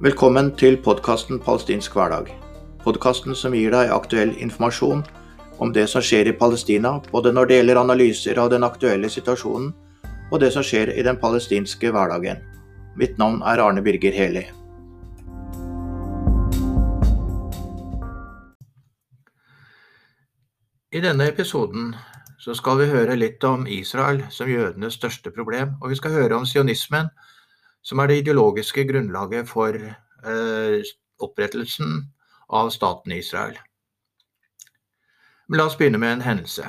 Velkommen til podkasten Palestinsk hverdag. Podkasten som gir deg aktuell informasjon om det som skjer i Palestina, både når det gjelder analyser av den aktuelle situasjonen og det som skjer i den palestinske hverdagen. Mitt navn er Arne Birger Heli. I denne episoden så skal vi høre litt om Israel som jødenes største problem, og vi skal høre om sionismen, som er det ideologiske grunnlaget for eh, opprettelsen av staten Israel. Men la oss begynne med en hendelse.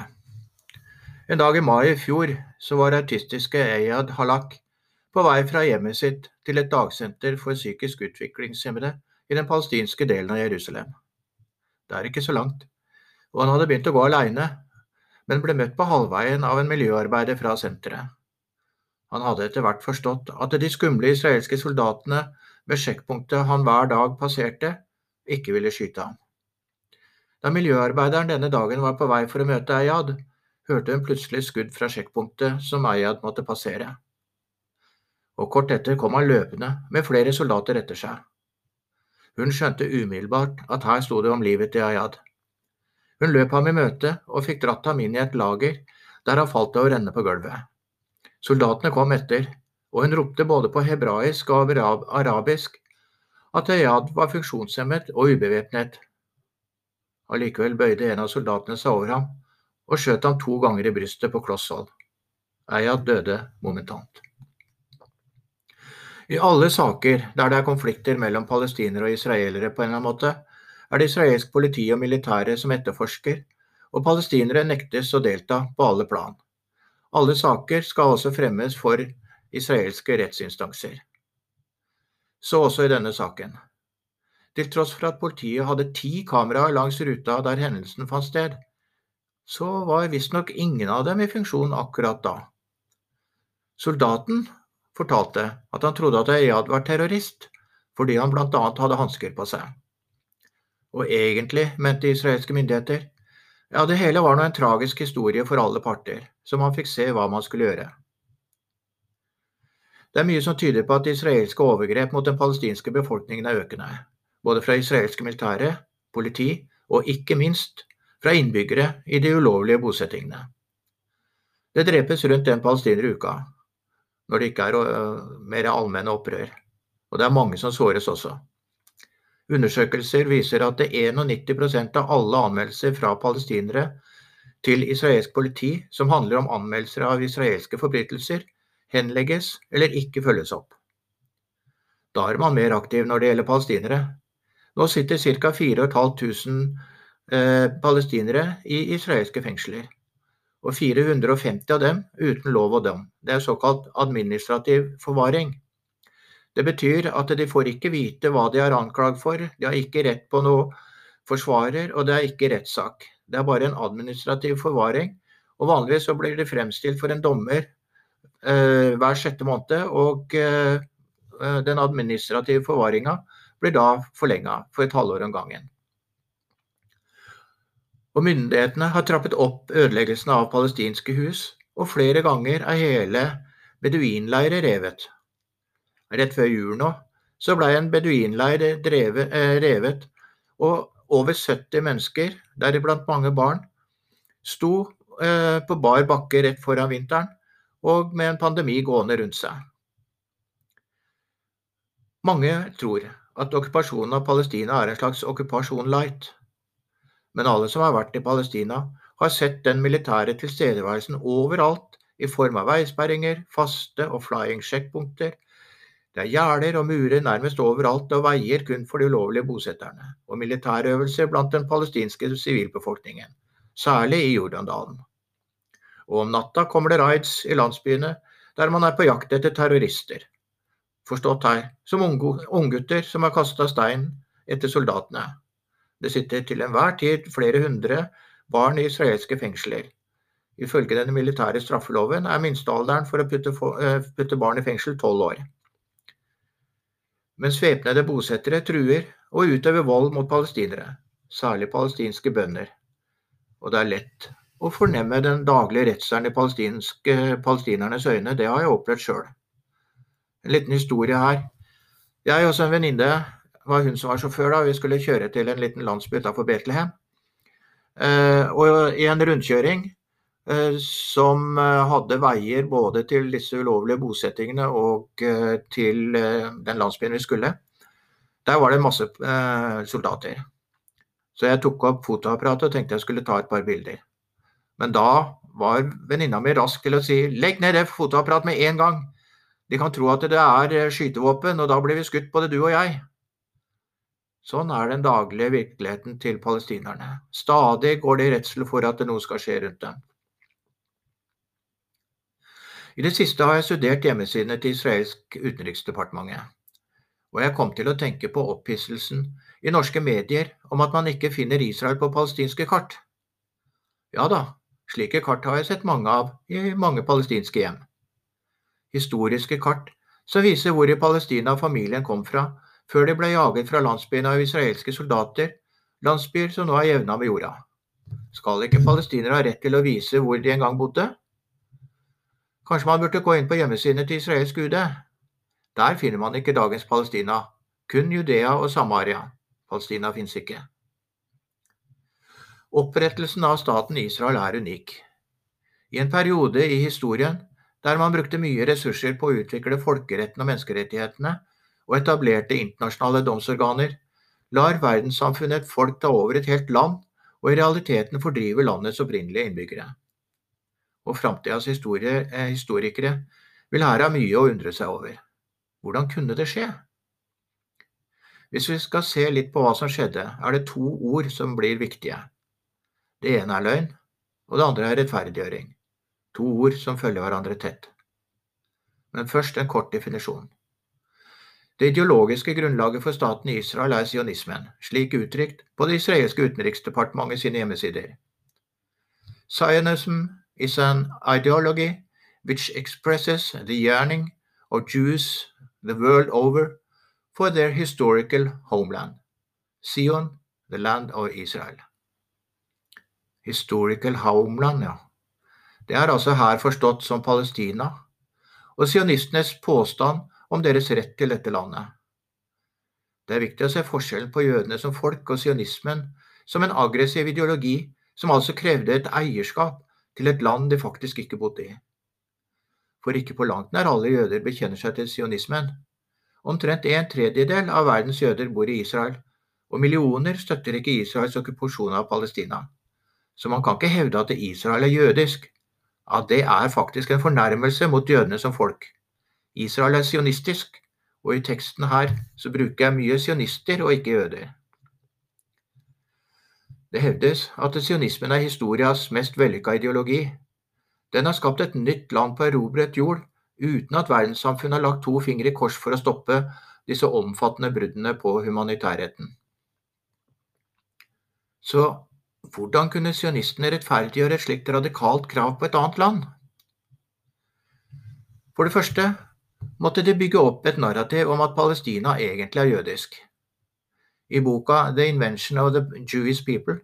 En dag i mai i fjor så var autistiske Eyad Halak på vei fra hjemmet sitt til et dagsenter for psykisk utviklingshemmede i den palestinske delen av Jerusalem. Det er ikke så langt, og han hadde begynt å gå aleine, men ble møtt på halvveien av en miljøarbeider fra senteret. Han hadde etter hvert forstått at de skumle israelske soldatene ved sjekkpunktet han hver dag passerte, ikke ville skyte ham. Da miljøarbeideren denne dagen var på vei for å møte Eyad, hørte hun plutselig skudd fra sjekkpunktet som Eyad måtte passere. Og kort etter kom han løpende, med flere soldater etter seg. Hun skjønte umiddelbart at her sto det om livet til Ayad. Hun løp ham i møte og fikk dratt ham inn i et lager, der han falt over å renne på gulvet. Soldatene kom etter, og hun ropte både på hebraisk og arabisk at Ayad var funksjonshemmet og ubevæpnet. Allikevel bøyde en av soldatene seg over ham og skjøt ham to ganger i brystet på kloss hold. Ayad døde momentant. I alle saker der det er konflikter mellom palestinere og israelere på en eller annen måte, er det israelsk politi og militære som etterforsker, og palestinere nektes å delta på alle plan. Alle saker skal også fremmes for israelske rettsinstanser. Så også i denne saken. Til tross for at politiet hadde ti kameraer langs ruta der hendelsen fant sted, så var visstnok ingen av dem i funksjon akkurat da. Soldaten fortalte at han trodde at Ayad var terrorist, fordi han annet hadde hansker på seg. Og egentlig, mente israelske myndigheter, ja, det hele var nå en tragisk historie for alle parter, så man fikk se hva man skulle gjøre. Det er mye som tyder på at israelske overgrep mot den palestinske befolkningen er økende, både fra israelske militære, politi og ikke minst fra innbyggere i de ulovlige bosettingene. Det drepes rundt en palestiner i uka, når det ikke er uh, mer allmenne opprør, og det er mange som såres også. Undersøkelser viser at 91% av alle anmeldelser fra palestinere til israelsk politi som handler om anmeldelser av israelske forbrytelser, henlegges eller ikke følges opp. Da er man mer aktiv når det gjelder palestinere. Nå sitter ca. 4500 eh, palestinere i israelske fengsler, og 450 av dem uten lov og dom. Det er såkalt administrativ forvaring. Det betyr at de får ikke vite hva de er anklagd for, de har ikke rett på noe forsvarer, og det er ikke rettssak. Det er bare en administrativ forvaring, og vanligvis så blir de fremstilt for en dommer Eh, hver sjette måned. Og eh, eh, den administrative forvaringa blir da forlenga for et halvår om gangen. Og Myndighetene har trappet opp ødeleggelsen av palestinske hus, og flere ganger er hele beduinleirer revet. Rett før jul nå så ble en beduinleir revet, og over 70 mennesker, deriblant mange barn, sto på bar bakke rett foran vinteren og med en pandemi gående rundt seg. Mange tror at okkupasjonen av Palestina er en slags okkupasjon light, men alle som har vært i Palestina, har sett den militære tilstedeværelsen overalt i form av veisperringer, faste og flying sjekkpunkter. Det er gjerder og murer nærmest overalt og veier kun for de ulovlige bosetterne, og militærøvelser blant den palestinske sivilbefolkningen, særlig i Jordandalen og om natta kommer det raids i landsbyene der man er på jakt etter terrorister. Forstått her som unggutter som har kasta stein etter soldatene. Det sitter til enhver tid flere hundre barn i israelske fengsler. Ifølge den militære straffeloven er minstealderen for å putte, eh, barn i fengsel tolv år. Mens væpnede bosettere truer og utøver vold mot palestinere, særlig palestinske bønder. Og det er lett å fornemme den daglige redselen i palestinernes øyne, det har jeg opplevd sjøl. En liten historie her. Jeg og en venninne var hun som var sjåfør da, vi skulle kjøre til en liten landsby utenfor Betlehem. Eh, og i en rundkjøring som eh, hadde veier både til disse ulovlige bosettingene og til den landsbyen vi skulle, der var det masse soldater. Så jeg tok opp fotoapparatet og tenkte jeg skulle ta et par bilder. Men da var venninna mi rask til å si 'legg ned det fotoapparatet med en gang'. De kan tro at det er skytevåpen, og da blir vi skutt både du og jeg. Sånn er den daglige virkeligheten til palestinerne. Stadig går de i redsel for at noe skal skje rundt dem. I det siste har jeg studert hjemmesidene til israelsk utenriksdepartementet, og jeg kom til å tenke på opphisselsen i norske medier om at man ikke finner Israel på palestinske kart. Ja da, slike kart har jeg sett mange av i mange palestinske hjem. Historiske kart som viser hvor i Palestina familien kom fra, før de ble jaget fra landsbyen av israelske soldater, landsbyer som nå er jevna med jorda. Skal ikke palestinere ha rett til å vise hvor de en gang bodde? Kanskje man burde gå inn på hjemmesidene til israelsk UD? Der finner man ikke dagens Palestina, kun Judea og Samaria. Palestina fins ikke. Opprettelsen av staten Israel er unik. I en periode i historien der man brukte mye ressurser på å utvikle folkeretten og menneskerettighetene, og etablerte internasjonale domsorganer, lar verdenssamfunnet et folk ta over et helt land og i realiteten fordrive landets opprinnelige innbyggere. Og framtidas eh, historikere vil her ha mye å undre seg over. Hvordan kunne det skje? Hvis vi skal se litt på hva som skjedde, er det to ord som blir viktige. Det ene er løgn, og det andre er rettferdiggjøring. To ord som følger hverandre tett. Men først en kort definisjon. Det ideologiske grunnlaget for staten Israel er sionismen, slik uttrykt på det israelske utenriksdepartementet sine hjemmesider. Zionism is an ideology which expresses the yearning of Jews the world over for their historical homeland, Sion, the land of Israel. Historical homeland, ja. Det er altså her forstått som Palestina, og sionistenes påstand om deres rett til dette landet. Det er viktig å se forskjellen på jødene som folk og sionismen som en aggressiv ideologi som altså krevde et eierskap til et land de faktisk ikke bodde i. For ikke på langt nær alle jøder bekjenner seg til sionismen. Omtrent en tredjedel av verdens jøder bor i Israel, og millioner støtter ikke Israels okkupasjon av Palestina. Så man kan ikke hevde at Israel er jødisk. At det er faktisk en fornærmelse mot jødene som folk. Israel er sionistisk, og i teksten her så bruker jeg mye sionister og ikke jøder. Det hevdes at sionismen er historias mest vellykka ideologi. Den har skapt et nytt land på erobret jord, uten at verdenssamfunnet har lagt to fingre i kors for å stoppe disse omfattende bruddene på humanitærretten. Så hvordan kunne sionistene rettferdiggjøre et slikt radikalt krav på et annet land? For det første måtte de bygge opp et narrativ om at Palestina egentlig er jødisk. I boka The Invention of the Jewish People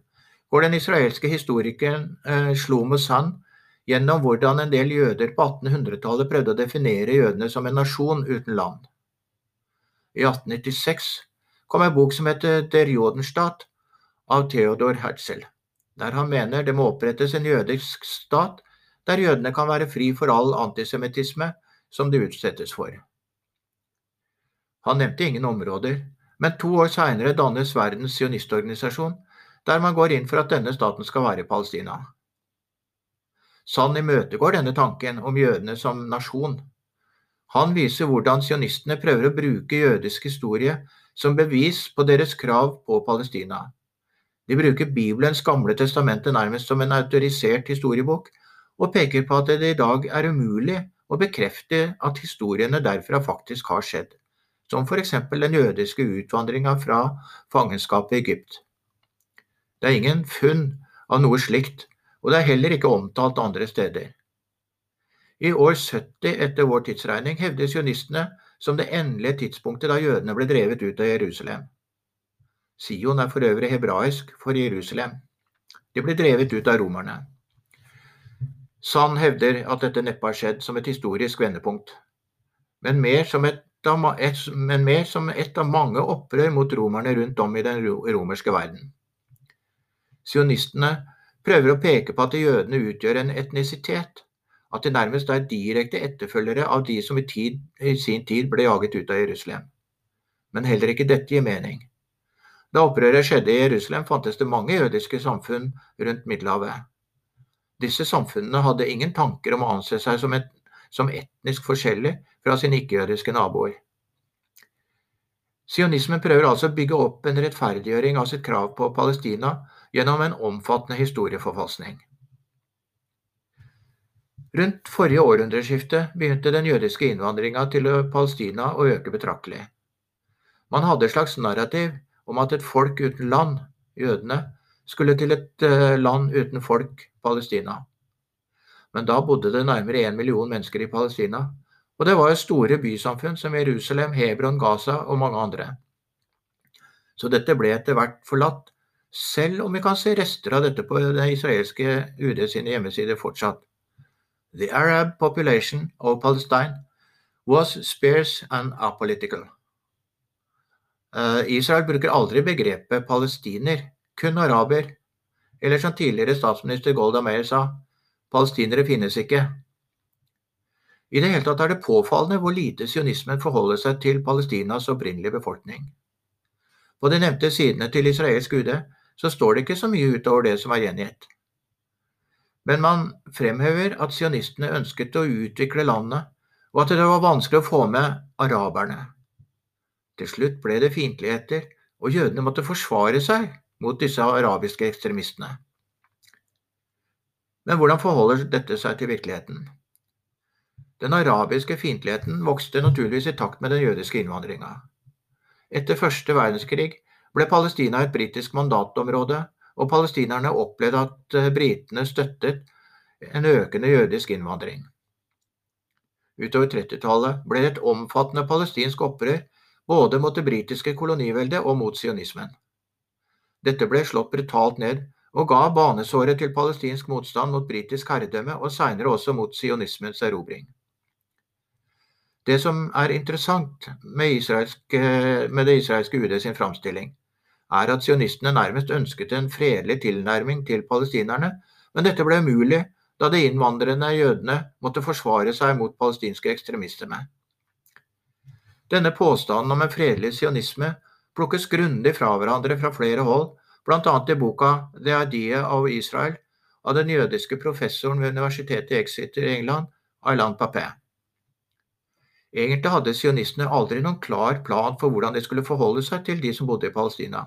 går den israelske historikeren eh, Shlomo Sand gjennom hvordan en del jøder på 1800-tallet prøvde å definere jødene som en nasjon uten land. I 1896 kom en bok som heter Der Jodenstat av Theodor Herzl, der han mener det må opprettes en jødisk stat der jødene kan være fri for all antisemittisme som de utsettes for. Han nevnte ingen områder, men to år seinere dannes Verdens sionistorganisasjon, der man går inn for at denne staten skal være i Palestina. Sand imøtegår denne tanken om jødene som nasjon. Han viser hvordan sionistene prøver å bruke jødisk historie som bevis på deres krav på Palestina. De bruker Bibelens gamle testamente nærmest som en autorisert historiebok, og peker på at det i dag er umulig å bekrefte at historiene derfra faktisk har skjedd, som eksempel den jødiske utvandringa fra fangenskapet i Egypt. Det er ingen funn av noe slikt, og det er heller ikke omtalt andre steder. I år 70 etter vår tidsregning hevdes sionistene som det endelige tidspunktet da jødene ble drevet ut av Jerusalem. Sion er for øvrig hebraisk for Jerusalem. De ble drevet ut av romerne. Sand hevder at dette neppe har skjedd som et historisk vendepunkt, men mer som et av, et, men mer som et av mange opprør mot romerne rundt om i den romerske verden. Sionistene prøver å peke på at jødene utgjør en etnisitet, at de nærmest er direkte etterfølgere av de som i, tid, i sin tid ble jaget ut av Jerusalem. Men heller ikke dette gir mening. Da opprøret skjedde i Jerusalem, fantes det mange jødiske samfunn rundt Middelhavet. Disse samfunnene hadde ingen tanker om å anse seg som, et, som etnisk forskjellig fra sine ikke-jødiske naboer. Sionismen prøver altså å bygge opp en rettferdiggjøring av sitt krav på Palestina gjennom en omfattende historieforfalskning. Rundt forrige århundreskifte begynte den jødiske innvandringa til Palestina å øke betraktelig. Man hadde et slags narrativ om at et folk uten land, jødene, skulle til et eh, land uten folk, Palestina. Men da bodde det nærmere én million mennesker i Palestina, og det var jo store bysamfunn som Jerusalem, Hebron, Gaza og mange andre. Så dette ble etter hvert forlatt, selv om vi kan se rester av dette på det israelske UD sine hjemmesider fortsatt. The Arab population of Palestine was sparse and apolitical. Uh, Israel bruker aldri begrepet palestiner, kun araber. Eller som tidligere statsminister Golda Meir sa, palestinere finnes ikke. I det hele tatt er det påfallende hvor lite sionismen forholder seg til Palestinas opprinnelige befolkning. På de nevnte sidene til israelsk UD så står det ikke så mye utover det som er gjengitt. Men man fremhever at sionistene ønsket å utvikle landet, og at det var vanskelig å få med araberne. Til slutt ble det fiendtligheter, og jødene måtte forsvare seg mot disse arabiske ekstremistene. Men hvordan forholder dette seg til virkeligheten? Den arabiske fiendtligheten vokste naturligvis i takt med den jødiske innvandringa. Etter første verdenskrig ble Palestina et britisk mandatområde, og palestinerne opplevde at eh, britene støttet en økende jødisk innvandring. Utover 30-tallet ble det et omfattende palestinsk opprør både mot det britiske koloniveldet og mot sionismen. Dette ble slått brutalt ned og ga banesåret til palestinsk motstand mot britisk herredømme og seinere også mot sionismens erobring. Det som er interessant med, med det israelske UD sin framstilling, er at sionistene nærmest ønsket en fredelig tilnærming til palestinerne, men dette ble umulig da de innvandrende jødene måtte forsvare seg mot palestinske ekstremister med. Denne påstanden om en fredelig sionisme plukkes grundig fra hverandre fra flere hold, bl.a. i boka The Idea of Israel av den jødiske professoren ved universitetet i Exeter i England, Aylan Papé. Egentlig hadde sionistene aldri noen klar plan for hvordan de skulle forholde seg til de som bodde i Palestina.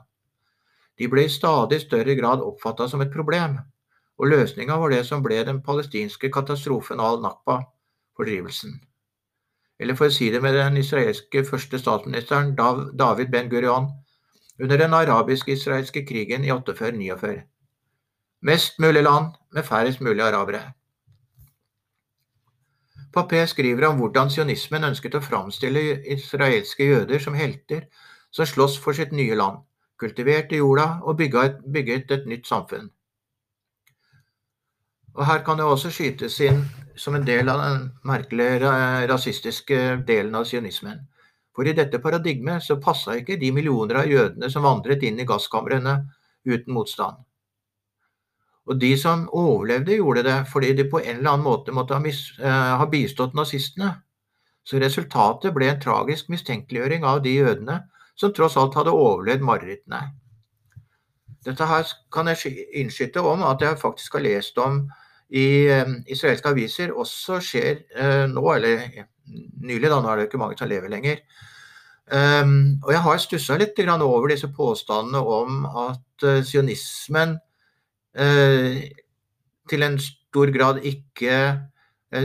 De ble i stadig større grad oppfatta som et problem, og løsninga var det som ble den palestinske katastrofen al-Nakba, fordrivelsen. Eller for å si det med den israelske første statsministeren David Ben-Gurion under den arabisk-israelske krigen i 48-49. Mest mulig land med færrest mulig arabere. Papé skriver om hvordan sionismen ønsket å framstille israelske jøder som helter som sloss for sitt nye land kultiverte jorda og bygget, bygget et nytt samfunn. Og Her kan det også skytes inn som en del av den merkelige rasistiske delen av sionismen. For i dette paradigmet så passa ikke de millioner av jødene som vandret inn i gasskamrene uten motstand. Og de som overlevde, gjorde det fordi de på en eller annen måte måtte ha, mis, eh, ha bistått nazistene. Så resultatet ble en tragisk mistenkeliggjøring av de jødene som tross alt hadde overlevd marerittene. Dette her kan jeg innskyte om at jeg faktisk har lest om i eh, israelske aviser også skjer eh, nå, eller nylig, da, nå er det jo ikke mange som lever lenger. Um, og jeg har stussa litt over disse påstandene om at uh, sionismen uh, til en stor grad ikke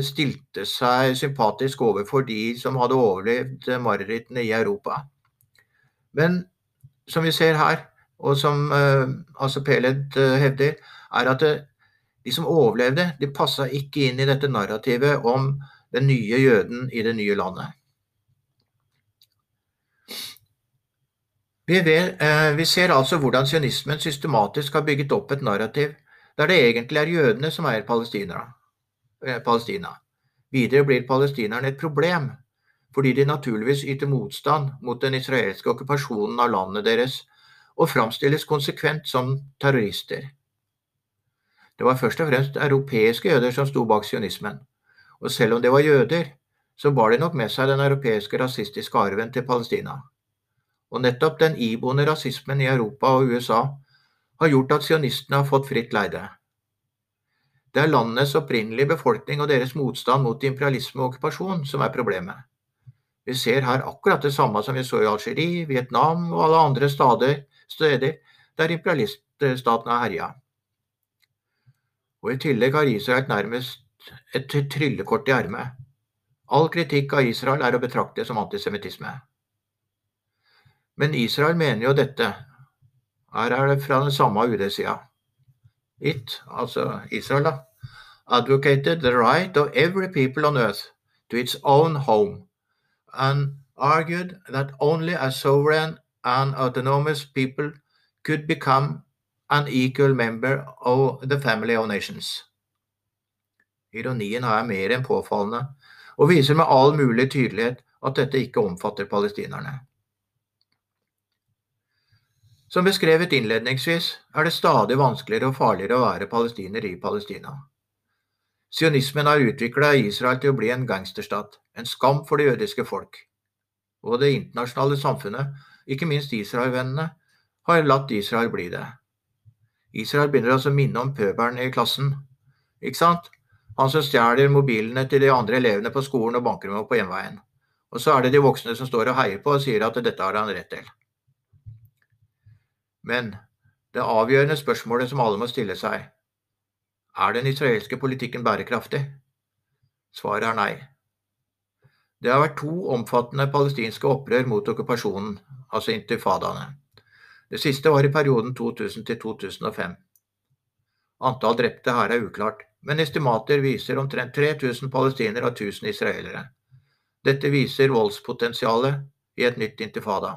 stilte seg sympatisk overfor de som hadde overlevd marerittene i Europa. Men som vi ser her, og som uh, altså Peled uh, hevder, er at uh, de som overlevde, de passa ikke inn i dette narrativet om den nye jøden i det nye landet. Vi, vet, vi ser altså hvordan sionismen systematisk har bygget opp et narrativ der det egentlig er jødene som eier Palestina. Videre blir palestinerne et problem fordi de naturligvis yter motstand mot den israelske okkupasjonen av landet deres og framstilles konsekvent som terrorister. Det var først og fremst europeiske jøder som sto bak sionismen, og selv om det var jøder, så bar de nok med seg den europeiske rasistiske arven til Palestina. Og nettopp den iboende rasismen i Europa og USA har gjort at sionistene har fått fritt leide. Det er landets opprinnelige befolkning og deres motstand mot imperialisme og okkupasjon som er problemet. Vi ser her akkurat det samme som vi så i Algerie, Vietnam og alle andre steder, steder der imperialiststatene har herja. Og i tillegg har Israel nærmest et tryllekort i ermet. All kritikk av Israel er å betrakte som antisemittisme. Men Israel mener jo dette. Her er det fra den samme UD-sida. It, altså Israel, da, advocated the right of every people on earth to its own home, and argued that only a sovereign and autonomous people could become an equal member of the family of nations. Ironien er mer enn påfallende, og viser med all mulig tydelighet at dette ikke omfatter palestinerne. Som beskrevet innledningsvis er det stadig vanskeligere og farligere å være palestiner i Palestina. Sionismen har utvikla Israel til å bli en gangsterstat, en skam for det jødiske folk. Og det internasjonale samfunnet ikke minst Israel-vennene, har latt Israel bli det. Israel begynner altså å minne om pøbelen i klassen, ikke sant? Han som stjeler mobilene til de andre elevene på skolen og banker dem opp på hjemveien. Og så er det de voksne som står og heier på og sier at dette har han rett til. Men det avgjørende spørsmålet som alle må stille seg, er den israelske politikken bærekraftig? Svaret er nei. Det har vært to omfattende palestinske opprør mot okkupasjonen, altså intifadaene. Det siste var i perioden 2000 til 2005. Antall drepte her er uklart, men estimater viser omtrent 3000 palestinere og 1000 israelere. Dette viser voldspotensialet i et nytt intifada.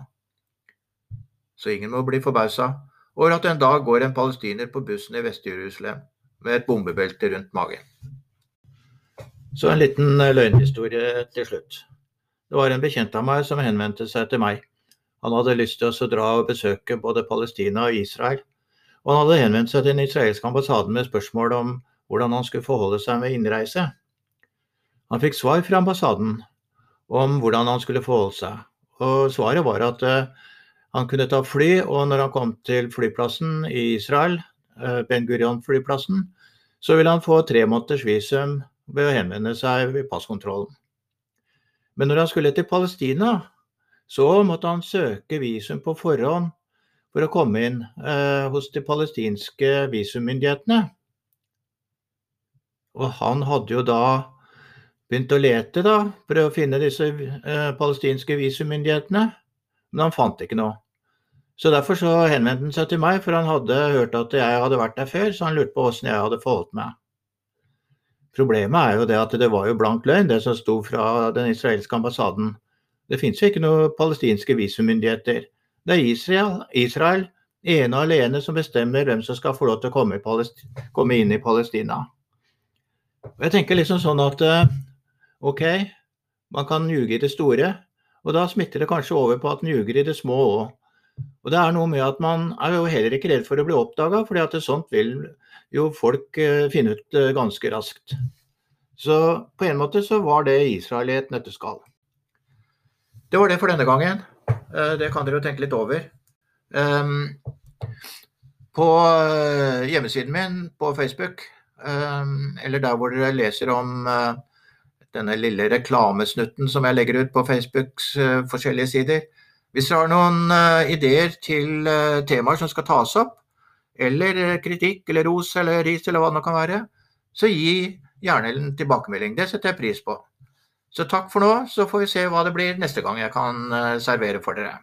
Så ingen må bli forbausa over at en dag går en palestiner på bussen i Vest-Jerusalem med et bombebelte rundt magen. Så en liten løgnhistorie til slutt. Det var en bekjent av meg som henvendte seg til meg. Han hadde lyst til å dra og besøke både Palestina og Israel. Og han hadde henvendt seg til den israelske ambassaden med spørsmål om hvordan han skulle forholde seg med innreise. Han fikk svar fra ambassaden om hvordan han skulle forholde seg. Og svaret var at uh, han kunne ta fly, og når han kom til flyplassen i Israel, uh, Ben Gurion-flyplassen, så ville han få tre måneders visum ved å henvende seg ved passkontrollen. Men når han skulle til Palestina, så måtte han søke visum på forhånd for å komme inn eh, hos de palestinske visummyndighetene. Og han hadde jo da begynt å lete da, prøve å finne disse eh, palestinske visummyndighetene, men han fant ikke noe. Så Derfor så henvendte han seg til meg, for han hadde hørt at jeg hadde vært der før, så han lurte på hvordan jeg hadde forholdt meg. Problemet er jo det at det var jo blank løgn, det som sto fra den israelske ambassaden. Det finnes jo ikke noen palestinske visummyndigheter. Det er Israel, Israel ene og alene som bestemmer hvem som skal få lov til å komme, komme inn i Palestina. Og jeg tenker liksom sånn at eh, ok, man kan ljuge i det store, og da smitter det kanskje over på at man ljuger i det små òg. Og det er noe med at man er jo heller ikke redd for å bli oppdaga, for sånt vil jo folk eh, finne ut eh, ganske raskt. Så på en måte så var det Israel i et nøtteskall. Det var det for denne gangen. Det kan dere jo tenke litt over. Ehm, på hjemmesiden min på Facebook, eller der hvor dere leser om eh, denne lille reklamesnutten som jeg legger ut på Facebooks forskjellige sider. Hvis dere har noen ideer til temaer som skal tas opp, eller kritikk eller ros eller ris eller hva det nå kan være, så gi gjerne en tilbakemelding. Det setter jeg pris på. Så takk for nå, så får vi se hva det blir neste gang jeg kan eh, servere for dere.